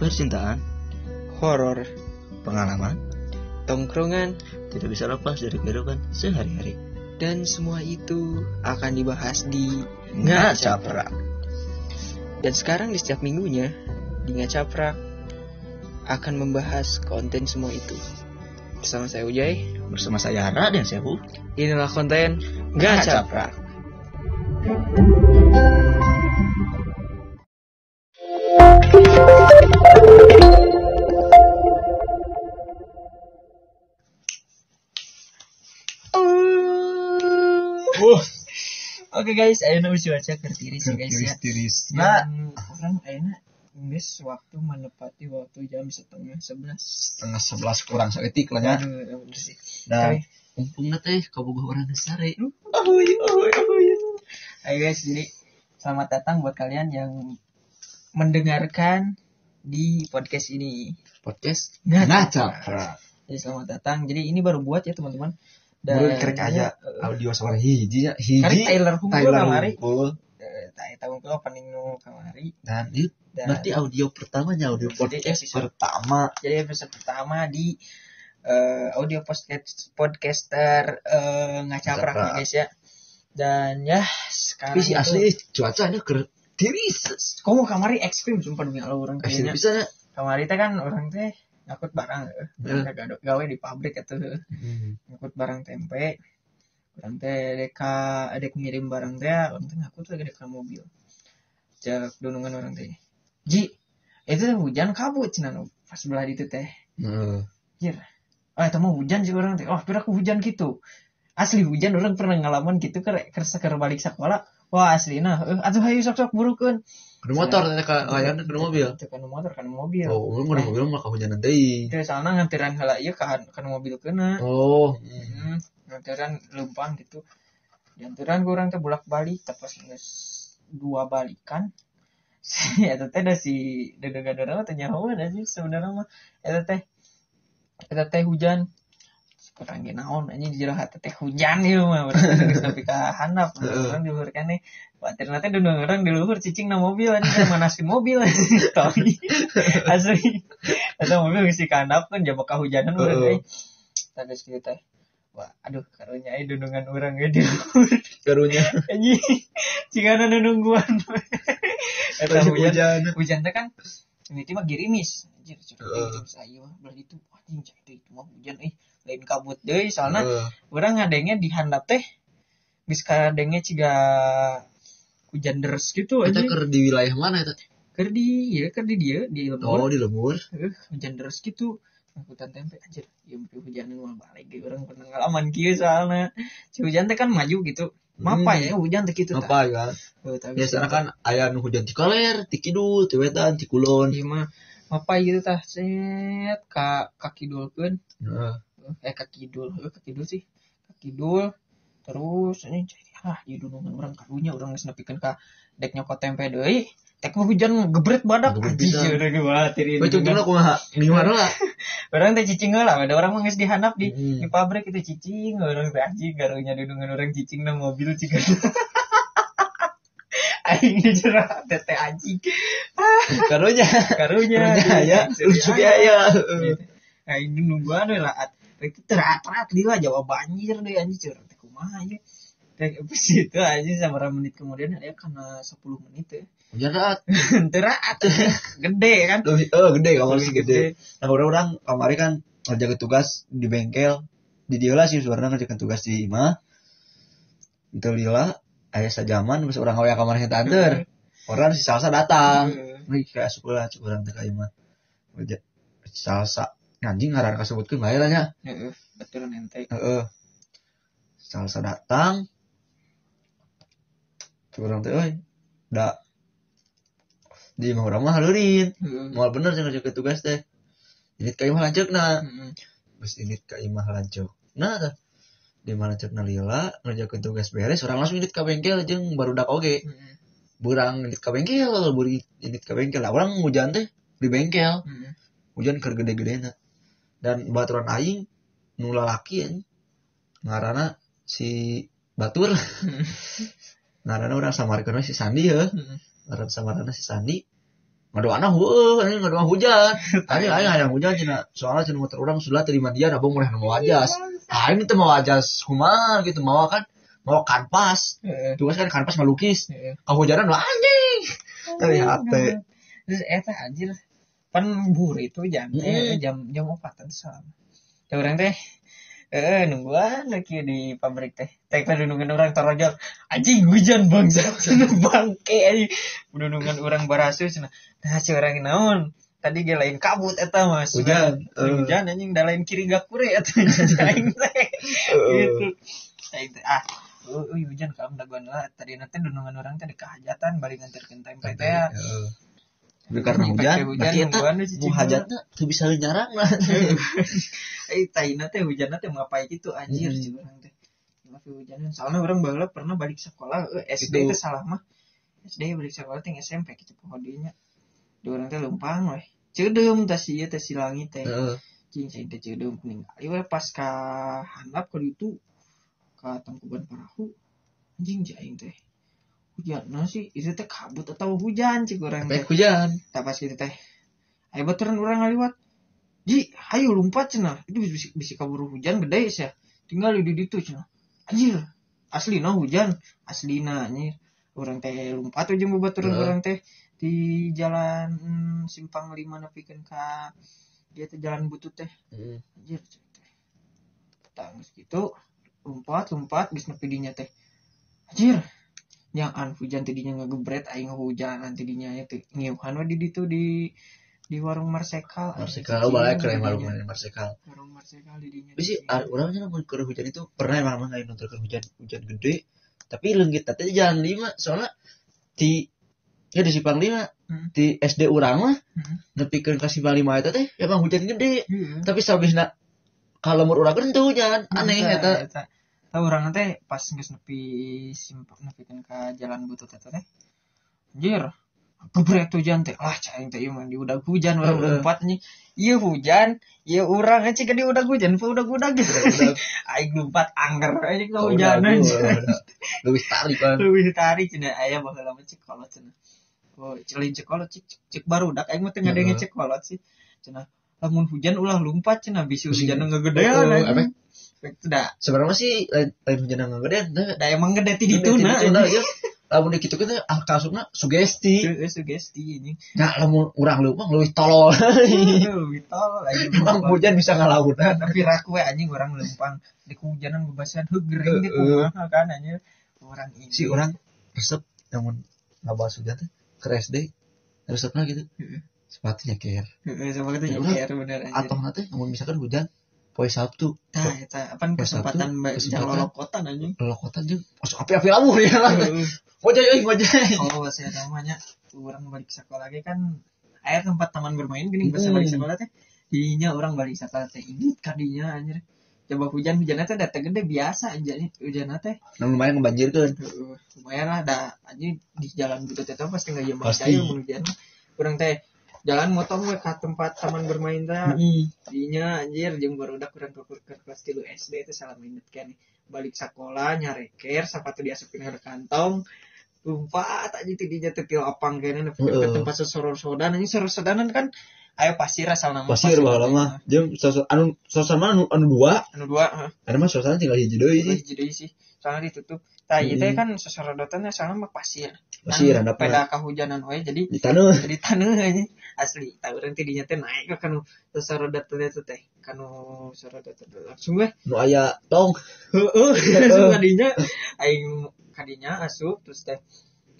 percintaan, horor, pengalaman, tongkrongan, tidak bisa lepas dari kehidupan sehari-hari. dan semua itu akan dibahas di Ngacaprak. Dan sekarang di setiap minggunya di Ngacaprak akan membahas konten semua itu. Bersama saya Ujay, Bersama saya Ra dan saya Bu. inilah konten Ngacaprak. Oke guys, ayo nu cuaca kertiris ya guys ya. tiris. Dan orang ayeuna geus waktu menepati waktu jam setengah sebelas. Setengah sebelas kurang seetik lah ya. Aduh, Oke. umpungnya teh kabogoh orang sare. Ahoy, ahoy, ahoy. Ayo guys, jadi selamat datang buat kalian yang mendengarkan di podcast ini. Podcast. Ngacaprak. Jadi selamat datang. Jadi ini baru buat ya teman-teman. Baru kerek aja eh, audio suara hiji ya. Kari Hiji. Tyler Tyler kamari. Hunkul. Eh, Tai tahu ke opening nu kamari. Dan itu Dan berarti audio pertamanya audio podcast pertama. jadi episode pertama di eh, audio podcast podcaster eh, ngacaprak guys ya. Dan ya sekarang Tapi si itu- asli cuacanya ker tiris. Kamu kamari ekstrim sumpah demi Allah orang kayaknya. bisa ya. Kamari teh kan orang teh ngakut barang eh. Ya. Mereka gawe- di pabrik itu ngakut barang tempe. Orang teh deka adek ngirim barang teh, orang teh ngakut lagi deka mobil. Cek dunungan orang teh. Ji, itu teh hujan kabut nu pas sebelah itu teh. Jir. Ah, itu mah hujan sih orang teh. Oh, kira aku hujan gitu. Asli hujan orang pernah ngalaman gitu ke ke seker balik sekolah. Wah, asli nah. Eh, atuh hayu sok-sok burukeun. Kudu motor teh ka layarna kudu mobil. Kan motor kan mobil. Oh, urang kudu mobil mah kahujanan deui. Itu soalnya ngantiran heula ieu kan kan mobil kena. Oh. Hmm, ngantiran lempang gitu. Ngantiran kurang teh bolak-balik tepas geus dua balikan. Si eta teh da si dedega-dedega teh nyaho sih sebenarnya mah eta teh eta teh hujan kurang naon di jero hate teh hujan ieu mah berarti geus nepi ka handap urang di luhur keneh Batirna teh dudung orang di luhur cicing na mobil teh manaskeun mobil tapi asli. Eta mobil geus dikanap kan jaba kahujanan urang Heeh. teh tadi teh wah aduh karunya ai dudungan urang ge di luhur. Karunya. Anjing cingana nungguan eta hujan. Hujan. hujan teh kan ini mah gerimis anjir Heeh. gerimis ayo belah itu anjing teh itu mah hujan eh lain kabut deui soalna Heeh. urang ngadengnya di handap teh geus kadengnya ciga hujan deras gitu Kita anjing keur di wilayah mana eta? keur di ya keur di dia di Oh, lembur di lembur. eh hujan deras gitu angkutan tempe anjir ya mimpi hujan mah balik ge urang pernah ngalaman kieu soalna si hujan teh kan maju gitu mapa Hmm. ya hujan teh tah. Apa ya? Eh, tapi Biasanya kan aya nu hujan ti kaler, ti kidul, ti wetan, ti kulon. Iya mah apa gitu tah set ka kaki dulkeun Heeh. eh kaki dul eh kaki dul sih kaki dul terus ini cai ah di dunungan orang karunya orang geus nepikeun ka dek nyokot tempe deui tek hujan gebret badak anjing urang khawatir Kowe contohna kumaha? Gimana lah? orang teh cicing heula ada orang mah geus dihandap di Hmm. di pabrik itu cicing orang teh anjing garunya dudungan orang cicing na mobil ciga aing dijerah tete anjing Karunya. karunya aya, lucu. Heeh. Nah, ini nungguan lah. Itu terat-terat dia jawab banjir deh anjing curang teh kumaha aja. Teh pas itu aja sama menit kemudian ada karena 10 menit ya. Hujan raat. Terat gede kan. Lebih oh gede kamar sih gede. Nah, orang-orang kamari kan ngerjakan tugas di bengkel. Di dia lah sih suaranya ngerjakan tugas di imah. Itu lila aya sajaman pas orang hoya kamarnya tanter. Orang si salsa datang. Ini kayak sekolah cuk orang teh imah. Kerja salsa anjing ngaran kasebutkeun bae lah nya. Heeh, betul ente. Heeh. Salsa datang. Tuh orang teh euy. Da di imah urang mah halurin. Heeh. Moal bener sih ngerjakan tugas teh. Ini ka imah lanceukna. Heeh. Terus ini ka imah lanceuk. Nah, tah. di mana cekna lila ngerjakeun tugas beres orang langsung init ka bengkel jeung barudak oge Heeh. burang init ka bengkel buri init ka bengkel lah orang hujan teh di bengkel Heeh. hujan keur gede-gedena dan baturan aing nu lalaki anjing. ngaranna si batur ngaranna orang samarkeun si Sandi ya ngaran samarana si Sandi. Ngadoana heueuh anjing ngadoana hujan. Tadi aya hayang hujan cenah soalnya cenah motor urang sudah terima dia abang mulai mau wajas aing teh mau wajas kumaha gitu mau kan mau kanvas tugas kan kanvas ngalukis. Heeh. kahujanan lah anjing! Terlihat teh. Terus eta anjir. Pan buri itu jam eh, jam jam opatan sama teh orang teh eh nungguan lagi di pabrik teh. Teh kan nungguan orang torojol anjing hujan bangsa bangke anjing. Nungguan orang barasu cenah nah si orang naon? Tadi dia lain kabut eta mas. Hujan. Eh. hujan anjing. Da lain kiri gakure eta aing teh. Gitu. Aing teh ah. Oh, hujan kamu daguan lah. Tadi nanti dunungan orang teh di kehajatan balik nganterkeun tempe teh. Karena hujan, hujan, cicing mau hajatna tuh bisa nyarang lah. Eh taina teh hujan teh ngapain gitu anjir sih orang teh. Tapi hujanan soalnya orang baheula pernah balik sekolah eh, SD Itu. teh salah mah. SD balik sekolah teh SMP gitu pohodinya. Di orang teh lempang weh. Cedeum teh si ieu teh si langit teh. Cing saya teh cedeum ningali we pas ka handap ka ditu ka tangkuban parahu. Anjing jaing teh. Hujan sih itu teh kabut atau hujan cik orang teh. Hujan. tak pas gitu teh. Ayo baturan orang ngaliwat. Ji ayo lompat cenah. Itu bisa, bisa kabur hujan gede sih tinggal di ditu cenah. Anjir asli nah hujan. Asli anjir. Orang teh lompat aja mau baturan Heeh. orang teh. Di jalan hmm, simpang lima nepikeun ka dia teh jalan butut teh. Heeh. anjir teh. Tangis gitu. Lompat lompat bis nepi dinya teh. Anjir nyaan hujan tidinya ngegebret aing hujanan tidinya ya teh ngiuhan we di ditu di di warung Marsekal Marsekal oh balik ke warung Marsekal. warung Marsekal di dinya Tapi sih orangnya namun keur hujan itu pernah emang nggak nonton hujan hujan gede. Tapi lenggit tadi jalan lima soalnya di ya di Simpang lima Hmm. di SD urang mah Hmm. nepikeun ka Simpang lima eta teh emang hujan gede. Heeh. Tapi sabisna kalau urang kan teu hujan aneh eta. Tahu orang teh pas geus nepi nepikeun ka jalan butut eta teh anjir gebret hujan teh ah caing teh ieu mah di udah hujan orang Heeh. lompat nih iya hujan iya urang aja di udah hujan udah udah gitu Udah. aing lompat angger aja ke Oh, hujanan Lebih tarik kan. lebih tarik cenah aya bakal lama cek kolot cenah oh celin cek kolot cek cek, baru dak aing mah teu ngadenge Heeh. cek kolot sih cenah lamun hujan ulah lompat bisi Bisi. hujan Heeh, ngegedean efek. Itu dah Sebenarnya sih lain hujan yang gedean teh. da emang gede ti ditu nah Nah, ya. Lamun dikitu kita ah kasupna sugesti. Itu sugesti anjing Nah, lamun urang leuwih leuwih tolol. Aduh, tol lagi Emang hujan bisa ngalaunan. tapi raku we anjing orang lempang di kehujanan bebasan hegering di kumaha kan anjing orang ini Si orang resep namun ngabahas hujan teh ke SD resepnya gitu. Sepatunya care. Heeh, sama kita Ya nyeker bener Atau nanti namun misalkan hujan poe Sabtu Nah, eta apa kesempatan Sabtu, ba- kesempatan. jangan lolokotan anjing. lokotan jeung masuk api-api labuh ya lah. Ngojay euy ngojay. Kalau bahasa namanya orang balik sekolah lagi kan aya tempat taman bermain gini bahasa balik sekolah teh. Dinya orang balik sekolah teh ini kadinya anjir. Coba hujan hujan teh datang gede biasa anjir hujan teh. Nah, lumayan ngebanjirkeun. Heeh, lumayan lah dah anjir di jalan gitu teh pasti nggak jam Pasti. hujan. Kurang teh jalan motor we ke tempat taman bermain teh. Heeh. Dinya anjir jeung barudak kurang ke ke kelas 3 SD itu salah inget kan balik sekolah nyareker sepatu diasupin ke kantong lompat aja tidinya tetil apang kayaknya ke Heeh. tempat sesoror sodan ini sesoror sodanan kan ayo pasir asal nama Pasir baheula mah. Jeung sosok anu suasana anu anu dua, anu dua heeh. ada mah suasana tinggal hiji deui sih. jadi sih soalnya ditutup nah itu Hmm. kan sesorodotannya soalnya mah pasir Pasir Anu handapna peda kahujanan we jadi di taneuh. jadi tanah aja asli tahu nanti dinya teh naik ke kanu sesorodat itu teh kanu sesorodat langsung weh Nu aya tong. Heeh, kadinya aing kadinya asup terus teh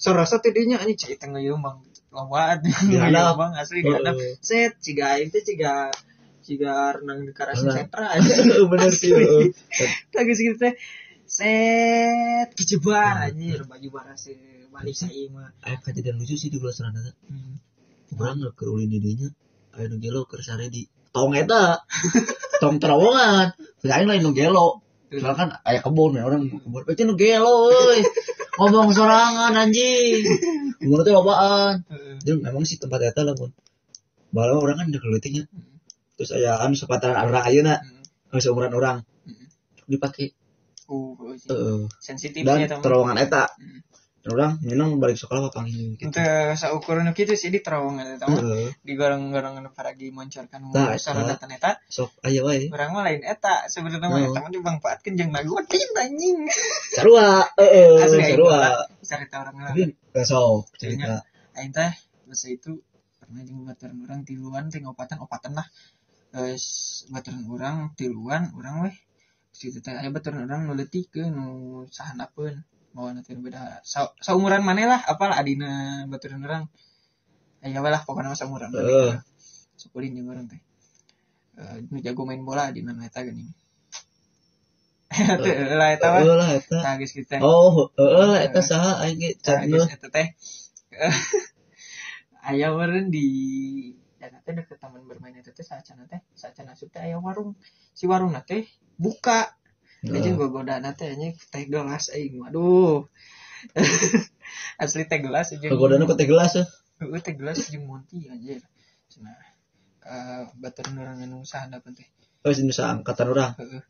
sorasa tidinya anjing cai tengah ieu bang lawat Dihandap. bang asli dihandap set ciga aing teh ciga ciga renang di karasi Renang. setra Bener sih. lagi segitu teh set kecebar anjir baju barase balik saya mah kejadian lucu sih di bulan Serana. Hmm. Urang keur ulin di dinya. Aya nu gelo di tong eta. tong terowongan. Lain lain nu gelo. Soalnya kan aya kebun ya orang kebun. Itu nu gelo euy. Ngomong sorangan anjing. Teh lobaan. Heeh. Jeung memang sih tempat eta lamun. Balau orang kan dekeleutingnya. Terus aya anu sepataran arah ayeuna, Heeh. seumuran orang. Heeh. Dipake Uh, heeh. sensitif dan terowongan eta. Orang minum balik sekolah apa panggil gitu. Untuk saukur nu kitu sih di terowongan mah. Heeh. di gorong-gorong nu paragi moncorkan Tah, sarana eta. sok ayo wae. Orang mah lain eta sebenarnya mah eta mah dimanfaatkeun jeung nagotin anjing. sarua heeh sarua. Cerita orang lah. tapi eh, sok cerita. Aing teh masa itu pernah jeung baturan orang tiluan teh ngopatan opatan lah. Terus baturan orang tiluan orang weh situ teh aya baturan orang nu leutik nu sahanapeun mau nanti beda. Sa saumuran maneh lah apalah adina baturan orang aya we lah pokoknya saumuran Heeh. sekulin jeung orang teh. Eh, nu jago main bola di mana eta Teu lah eta mah. Lah eta. Geus kita. oh heeh eta saha aing ge geus eta teh. Aya meureun di dan teh deket taman bermain itu teh saacana teh, saacana asup teh? Aya warung. Si warung teh buka. Jeung gogodana teh nya teh gelas aing. Waduh. Asli teh gelas jeung Kegodana ku teh gelas eh. Heeh, teh gelas jeung Monty anjir. Cenah eh baturan urang anu sahandapun teh. Oh, sini angkatan orang. Heeh.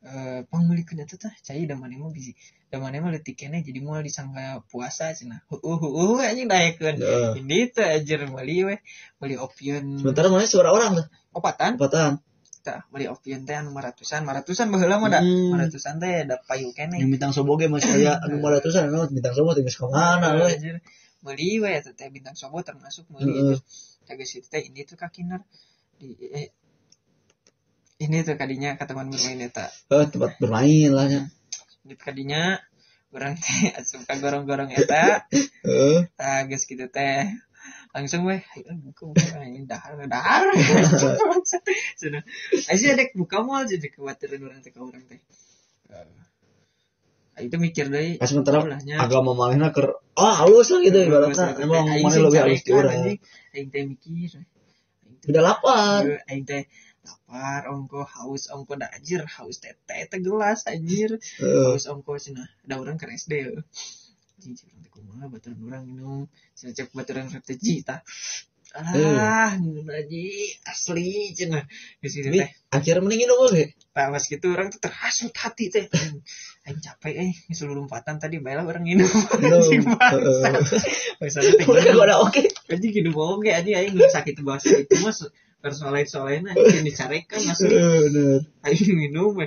Eh pangmulikeun eta teh cai da maneh mah bisi. Da maneh mah leutik jadi moal disangka puasa cenah. Heueuh heueuh anjing daekeun. Heeh. Ini tuh anjir beli weh. Beli opion Sementara mana suara orang tuh, opatan. opatan. Tah, beli opion teh anu maratusan, maratusan baheula mah da. Hmm. Maratusan teh da payu keneh. Yang bintang sobo ge masih aya anu maratusan anu bintang sobo teh geus mana. Anjir. Beli we eta teh bintang sobo termasuk beli Heeh. itu. Situ teh ini tuh ka kinder di eh, ini tuh kadinya ka teman bermain eta. Eh, tempat bermain lah ya. Di kadinya orang teh asup ka gorong-gorong eta. Heeh. Ah, geus kitu teh. Langsung weh, ini dahar dahar. Sudah. Ayo dek buka mal jadi kekhawatiran orang teh ka urang teh. Ah, itu mikir. Pas sementara agama manehna keur ah halus lah gitu ibaratnya emang mana lebih halus di anjing. Aing teh mikir. Udah lapar. Iya, Aing teh lapar, ongko haus, ongko da anjir, haus teh teh teh gelas anjir. Haus ongko cenah. Da urang ke SD. Anjing cik urang teh kumaha baturan urang minum. Cenah cek baturan strategi tah. Ah, ngeun aji asli cenah. Geus kitu teh. akhirnya mending minum we. Pak pas gitu orang tuh terhasut hati teh. Aing- Aing capek eh seluruh lompatan tadi baiklah orang minum. Anjing Minum. bangsa. Bangsa teh Udah minum. oke. Anjing hidup oke anjing aing nggak sakit bahasa itu mas persoalan soalnya anjing dicarekan asli Heeh, bener. aing minum we.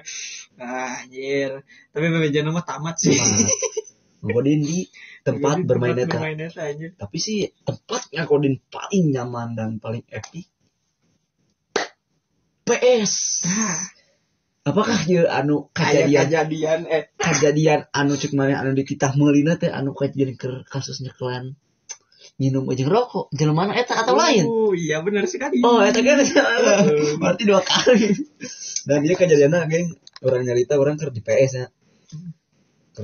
ah anjir tapi bebejan mah tamat sih Ngodin di tempat bermain eta. bermain eta anjir. Tapi sih tempat ngakodin paling nyaman dan paling epic. PS. ah Apakah ya anu kejadian kejadian eh. kejadian anu cek mana anu di kita meulina teh anu kejadian ke kasusnya kalian minum aja rokok jalan mana eta atau lain? Oh iya benar sekali. Oh eta kan. Berarti dua kali. Dan dia kejadiannya geng orang nyarita orang kerja di PS nya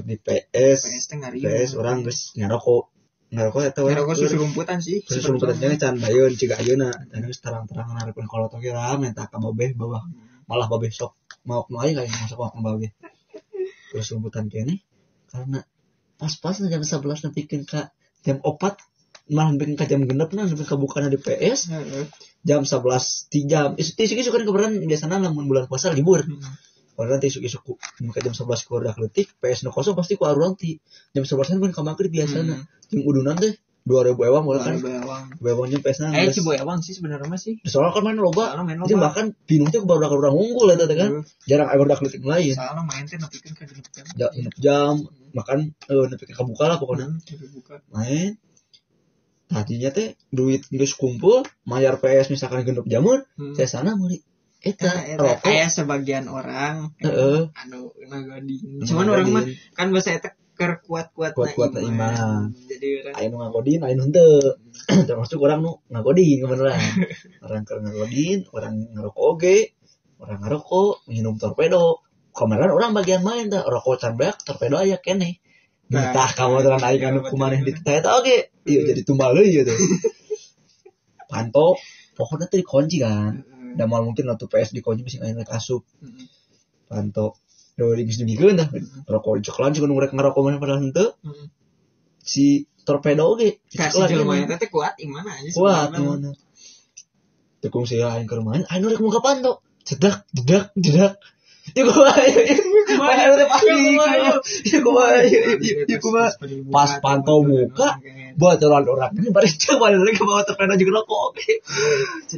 di PS PS teh ngari PS orang geus ngarokok ngarokok eta we Ngerokok susu rumputan sih susu rumputannya can bayeun ciga ayeuna dan geus terang-terang narikeun kolot oge rame eta ka babeh bawah malah babeh sok mau aing kayak masuk waktu babeh terus rumputan kene karena pas-pas jam 11 nepikeun ka jam 4 malah bikin ka jam genep nah sampai kabukana di PS jam 11 ti jam isu isu isu kan kebetulan biasanya lamun bulan puasa libur kalau nanti isu isu ku muka jam 11 ku udah letik PS no kosong pasti ku aruang ti jam 11 kan ka maghrib biasana jeung udunan teh 2000 ewang mulai kan. Bawang. bewangnya PS na Eh, Ciboy Awang sih sebenarnya mah sih. soalnya kan main loba. Soalnya main jadi loba. bahkan bingung teh baru orang unggul eta teh kan. Heeh. jarang aya baru letik lain. Soalnya main teh nepikeun ka genep jam. Ja- genep jam. Makan eh nepi ka buka lah pokoknya. Hmm, main. Tadinya teh duit geus kumpul mayar PS misalkan genep jamur Hmm. saya sana meuli eta Eta- eta rokok aya sebagian orang heeh. anu nagodin. Cuman orang mah kan bahasa eta keur kuat-kuat Kuat-kuat na iman. Jadi orang nu ngagodin aya nu henteu termasuk orang nu ngagodin beneran orang keur ngagodin orang ngerokok oge orang ngerokok minum torpedo. Kemarin orang bagian main dah rokok can beak torpedo aya kene. Nah, Entah kamu telan aing anu kumaneh di teh eta oge. Iya jadi tumbal deui ieu teh panto pokoknya teh dikunci kan da mal mungkin waktu PS dikunci bisa aya asup Heeh. panto Duh, di geus dimikeun dah rokok diceklan sih nurek ngerokok mana padahal Heeh. si torpedo oge Kasih eta teh kuat imana aja kuat sebenarnya. mana tekung sih aing keur main aing rek muka panto jedak jedak jedak Ya pasti. Ya kumaha. Ya kumaha. Pas pantau muka, Baturan orang ini bari coba dari ke bawah terpena juga rokok.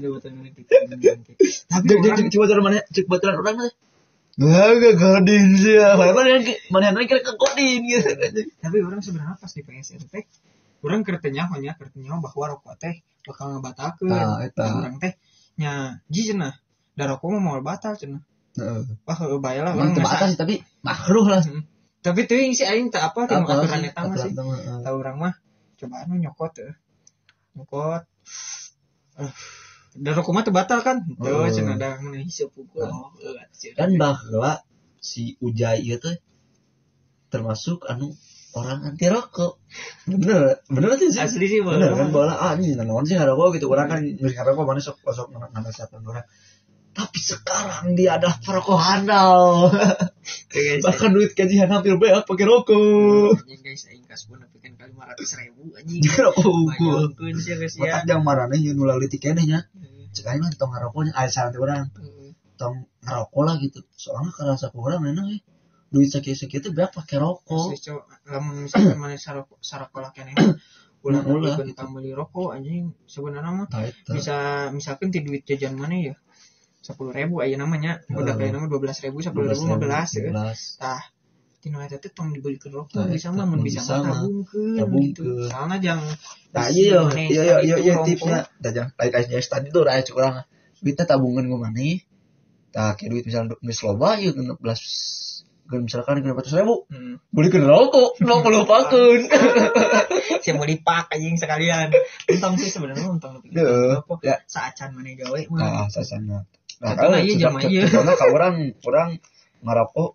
Tapi Cek orang cek coba baturan mana? Cek baturan orang mana? Gak godin sih. Mana mana yang mana yang kira ke godin gitu. tapi orang sebenarnya pas di PSR teh orang kertanya hanya kertanya bahwa rokok teh bakal ngebatalkeun Nah, eta. orang teh nya ji cenah da rokok mah mau batal cenah Heeh. wah bae lah orang teu batas tapi makruh lah. Hmm. tapi tuh yang si aing tak apa Apa aturan eta mah sih tahu orang mah cobaan mah nyokot teh nyokot. Da rokok mah teu batal kan? Tuh Oh. cenah da mun hiseup pukul. Ah. oh kan bahwa si Ujai itu termasuk anu orang anti rokok. Bener bener sih. Asli sih bener kan bola ah ini naon sih ngarokok gitu. Orang kan nyuri ngarokok mana sok sok nana kesehatan orang tapi sekarang dia adalah perokok handal. Bahkan duit gajian hampir banyak pakai rokok. Anjing guys aing kasbon tapi kan kali 500 ribu anjing. Rokok unggul ya. Otak yang marahnya yang nulalui tikennya nya sekali mah tong ngarokoknya ada saran orang. Tong ngerokok lah gitu. Soalnya kerasa kurang enak ya duit sakit-sakit itu banyak pakai rokok. Lamun misalkan mana sarok sarokola kene ulah Ulah. ulah kita beli rokok anjing. Sebenarnya mah nah bisa misalkan ti duit jajan mana ya sepuluh ribu aja namanya udah Hmm. kayak nama dua belas ribu sepuluh ribu lima belas ya 12. tah tina eta teh tong dibeli ke rokok Nah, bisa mah mun bisa mah tabungkeun gitu soalnya jang Nah iya iya iya iya iya rokok. tipsnya. Dah jangan kayak kayak tadi tuh raya curang. Duitnya tabungan gue mana? Tak kayak duit misalnya geus loba ya genep belas Gen misalkan genep ratus ribu hmm. beli ke rokok rokok lupakeun. saya mau dipak anjing sekalian untung sih sebenarnya untung lebih rokok Ya. saacan mana gawe mah Nah sasana. Nah iya, jama iya. contohnya kalau orang orang ngerokok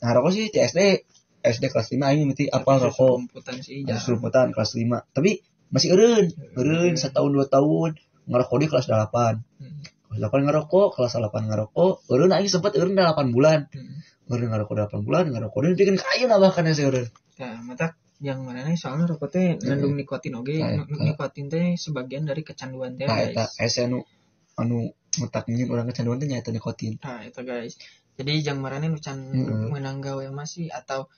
ngerokok sih di SD SD kelas 5 ini nanti apa Susu rokok? komputan sih ya jarang. serumputan kelas 5 tapi masih eureun eureun setahun dua tahun ngerokok di kelas 8 Hmm. kelas 8 ngerokok kelas 8 ngerokok eureun aing sempet eureun 8 bulan. Hmm. eureun ngerokok 8 bulan ngerokok deui bikin kayu lah bahkan ya eureun. Nah, mata yang mana nih? Soalnya rokok teh mengandung nikotin oge Nah, eta. nikotin teh sebagian dari kecanduan teh nah eta guys ese anu anu nyin orang kecanduan teh nyaeta nikotin. Nah itu guys. Jadi yang mana nih can Heeh. menang gawe masih atau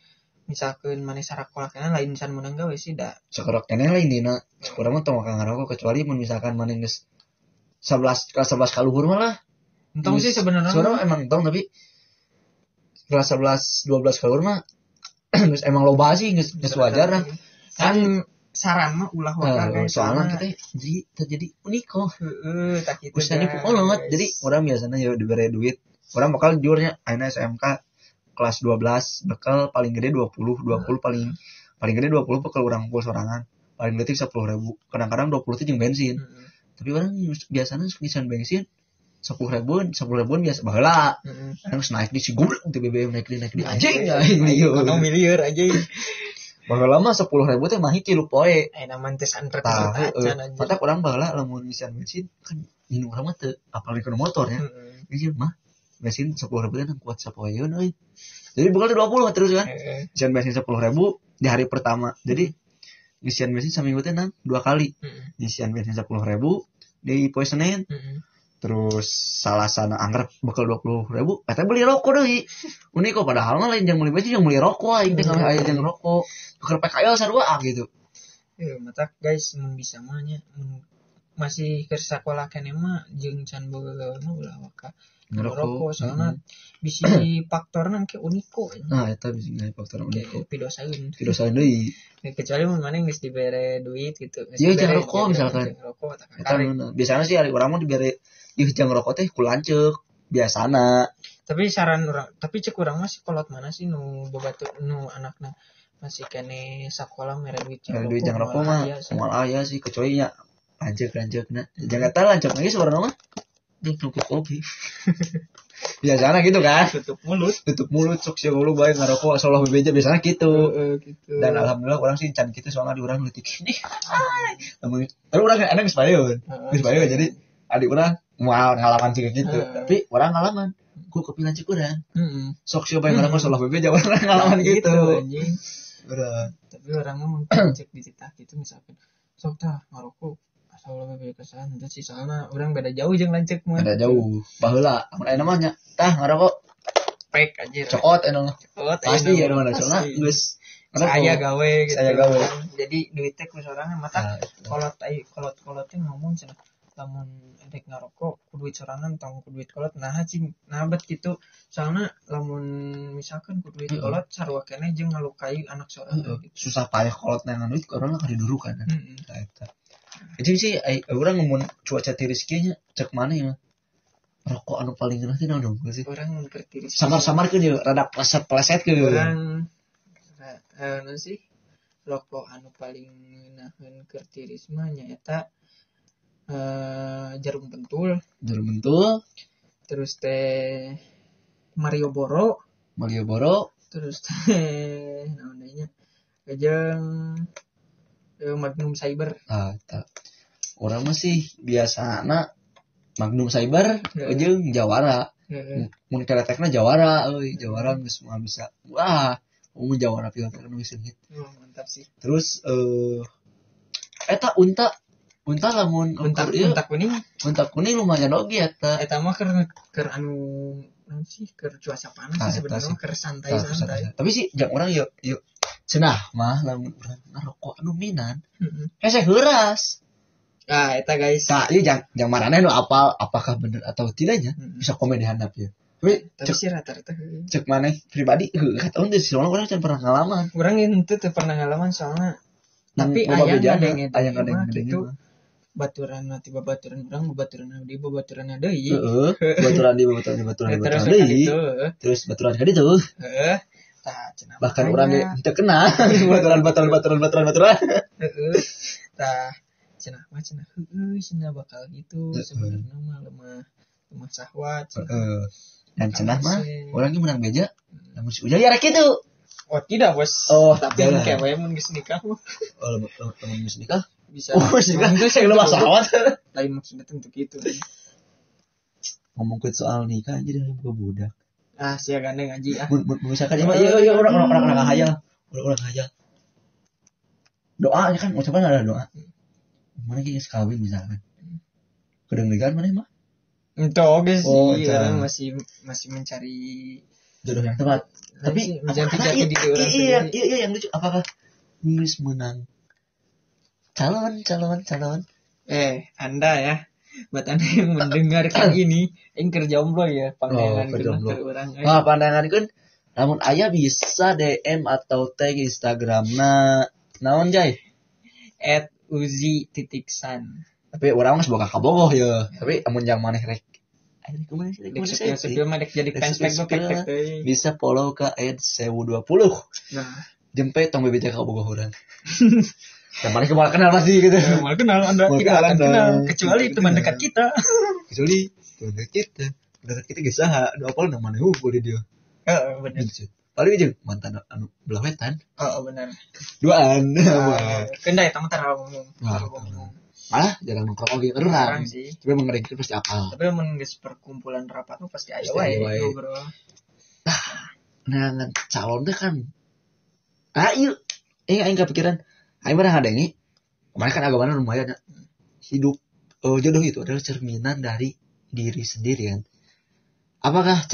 misalkan mana sarak kolaknya lain can menang gawe sih dah. Sekorok keneh lah indina sekurang mah tong makan ngerokok kecuali misalkan mana geus 11 kelas 11 kaluhur mah lah. Untung sih sebenarnya. sebenarnya emang tong tapi kelas 11 12 kaluhur mah emang loba sih geus wajar lah. Kan saran mah ulah guys soalnya kita jadi terjadi uniko heeh tak gitu guys. pukul jadi orang biasanya ya diberi duit. Orang bakal jujurnya akhirnya SMK kelas 12 bekal paling gede 20 20 paling paling gede 20 bekal orang pukul sorangan. Paling gede 10 ribu. Kadang-kadang 20 itu jeung bensin. Tapi orang biasanya ngisan bensin 10 ribuan 10 ribuan biasa baheula Heeh. kadang naik di sigurang tuh BBM naik di naik di anjing Ayo, anjing iya. Miliar aja baheula mah 10 ribu teh mah kilu poe eh naman tes antrek tah acan aja mata orang baheula lamun ngisian bensin kan ini orang mah teu apalagi ke motornya Heeh. Iya mah bensin sepuluh ribu kan kuat sepoeun euy. Jadi bukan dua puluh terus kan. Heeh. Isian bensin sepuluh ribu di hari pertama. Jadi isian bensin seminggu teh nang dua kali. Heeh. Isian bensin sepuluh ribu di poe Senin. Terus salah sana anggar bekal dua puluh ribu. Kata beli rokok deui. Unik kok padahal mah lain yang beli bensin yang beli rokok aing teh Hmm. kalau aya yang rokok. Keur PKL sarua ah, gitu. Eh, mata guys mun bisa mah nya mun masih ke sekolah kene mah jeung can boga gawe mah ulah waka Ngerokok, soalnya bisi faktorna ke uniko Nah, eta bisa ngai faktor unik kok. kayak pidosaeun deui. Ya, kecuali mun mana geus dibere duit gitu Geus Iya, dibere, jeung rokok gitu, misalkan. rokok nu- biasanya sih hari orang mah diberi ih jang rokok teh kulanceuk biasana. Tapi saran orang tapi cek urang mah kolot mana sih? Nu boga tuh nu anakna masih kene sakola mere duit Kalau duit jang rokok mah moal aya sih. kecuali nya lanjut lanjut nah. Jangan tahu lanjut lagi mah. Dia tutup kopi. Biasanya gitu kan? Tutup mulut. Tutup mulut sok sih lu baik ngerokok soalnya bebeja biasanya gitu. Gitu. Dan alhamdulillah orang sih can gitu soalnya di orang letik ini tapi orang kan enak sepayon sepayon jadi adik orang mau ngalaman sih gitu. Heeh. tapi orang ngalaman gua kopi lanjut orang Heeh. sok sih baik ngerokok soalnya bebeja orang ngalaman gitu anjing. Udah. tapi orang mah mungkin cek di titak gitu misalkan sok tah ngerokok. Asal lo bebe kesan itu sih soalnya orang beda jauh jeung lancek mah. Ada jauh. Baheula amun aya namanya tah ngarokok P fake anjir. Cokot eno Cokot, pasti ya mana soalnya pasti. geus saya gawe gitu Saya gawe. jadi duitnya ku sorangan mata Nah, kolot kolot kolotnya ngomong cenah lamun endek ngarokok ku duit sorangan tong ku duit kolot. Nah cing nah bet gitu. Soalnya lamun misalkan ku duit kolot sarua kene jeung ngalukai anak sorangan Heeh. gitu. Susah payah kolot nang duit karena kan didurukan kan Heeh. Nah, eta. Jadi sih orang ngomong cuaca tiris kieu nya cek mana ya rokok anu paling teh naon dong sih? Orang mempertiris samar-samar ke dia rada pleset-pleset ke orang ra- eh, anu sih rokok anu paling nahan kertiris mah nyaeta eh jarum pentul. Jarum bentul terus teh Mario Boro Malioboro. Terus teh namanya kajang eh, Magnum Cyber. Ah eta. orang masih biasa anak Magnum Cyber Heeh. jeung Jawara. Heeh. mun keletekna Jawara euy Jawara geus semua bisa. Wah mau Jawara filter nu geus. Oh, mantap sih. Terus eh eta unta unta lamun untak untak kuning unta kuning. Lumayan oge eta. Eta mah keur keur anu naon sih keur cuaca panas Ah, sih eta sebenarnya sih. keur santai Tah, santai. tapi sih jangan orang yuk yuk cenah mah lamun urang ngarokok anu minan Heeh. hese heuras. Ah eta guys. Nah, ieu jang jang marane nu apal apakah bener atau tidaknya? Bisa komen di handap ya. Tapi tapi cek, sih rata-rata cek maneh pribadi heuh kata teh soalnya orang can pernah ngalaman. orang itu tuh pernah ngalaman soalnya tapi Nang loba aya bejana, ngadenge aya deui ngadenge mah ngadenge gitu. mah. Baturan nanti babaturan orang babaturan di babaturan deui Heeh, baturan di baturan di baturan di terus baturan kan deui. itu Terus baturan ditu heeh tah cenah bahkan orang teu kenal baturan baturan baturan baturan baturan. Heeh. Tah cenah mah cenah cenah bakal gitu Heeh. sebenarnya mah lemah lemah syahwat cenah. Heeh. Dan cenah mah Asik. orang ge menang beja namun si Ujang ya rek kitu. Oh tidak bos. Oh, tapi mun kewe mun geus nikah Oh, lamun geus nikah. Bisa. Oh. Itu Saya lu masawat. Lain maksudnya tentu gitu. Ngomong ke soal nikah anjir dari buka budak. Ah sia gandeng aji ah. misalkan ya iya iya orang orang orang orang hayal orang orang hayal doa ya kan ucapan ada doa mana kita kawin misalkan kedengeran mana mah Itu oke sih Oh, orang cara. masih masih mencari jodoh yang tepat tapi mencari apakah jati iya, diri orang iya, iya, iya, iya, yang lucu apakah nulis menang calon calon calon. Eh, Anda ya, buat Anda yang mendengarkan ini, yang kerja jomblo ya, pandangan Oh, orang. Wah pandangan kan namun ayah bisa DM atau tag Instagram. Nah naon jay At Uzi titik san. tapi orang mah sebuah kabogoh ya. Tapi amun yang maneh rek. Bisa follow ke ad 1020 Nah, jempe tong BBT ka bogoh urang yang mana kemarin kenal pasti gitu ya, mal kenal Anda tidak akan kenal. kenal kecuali teman dekat kita. kecuali teman dekat kita dekat kita geus saha nu apal nama mana hubul di dia Oh, benar. paling jeung mantan anu belah wetan Oh, benar. duaan Ah, terlalu ngomong. Wah, Terlalu ngomong. malah jarang nongkrong oge Jarang kerenang sih. tapi emang mereka pasti apal Tapi geus perkumpulan rapat mah pasti aya Pasti wae aya wae. ngobrol. nah ngan calon teh kan ah iya eh aing kepikiran aing mah ngadengi kemarin kan agamanya lumayan ya. hidup eh, jodoh itu adalah cerminan dari diri sendiri kan apakah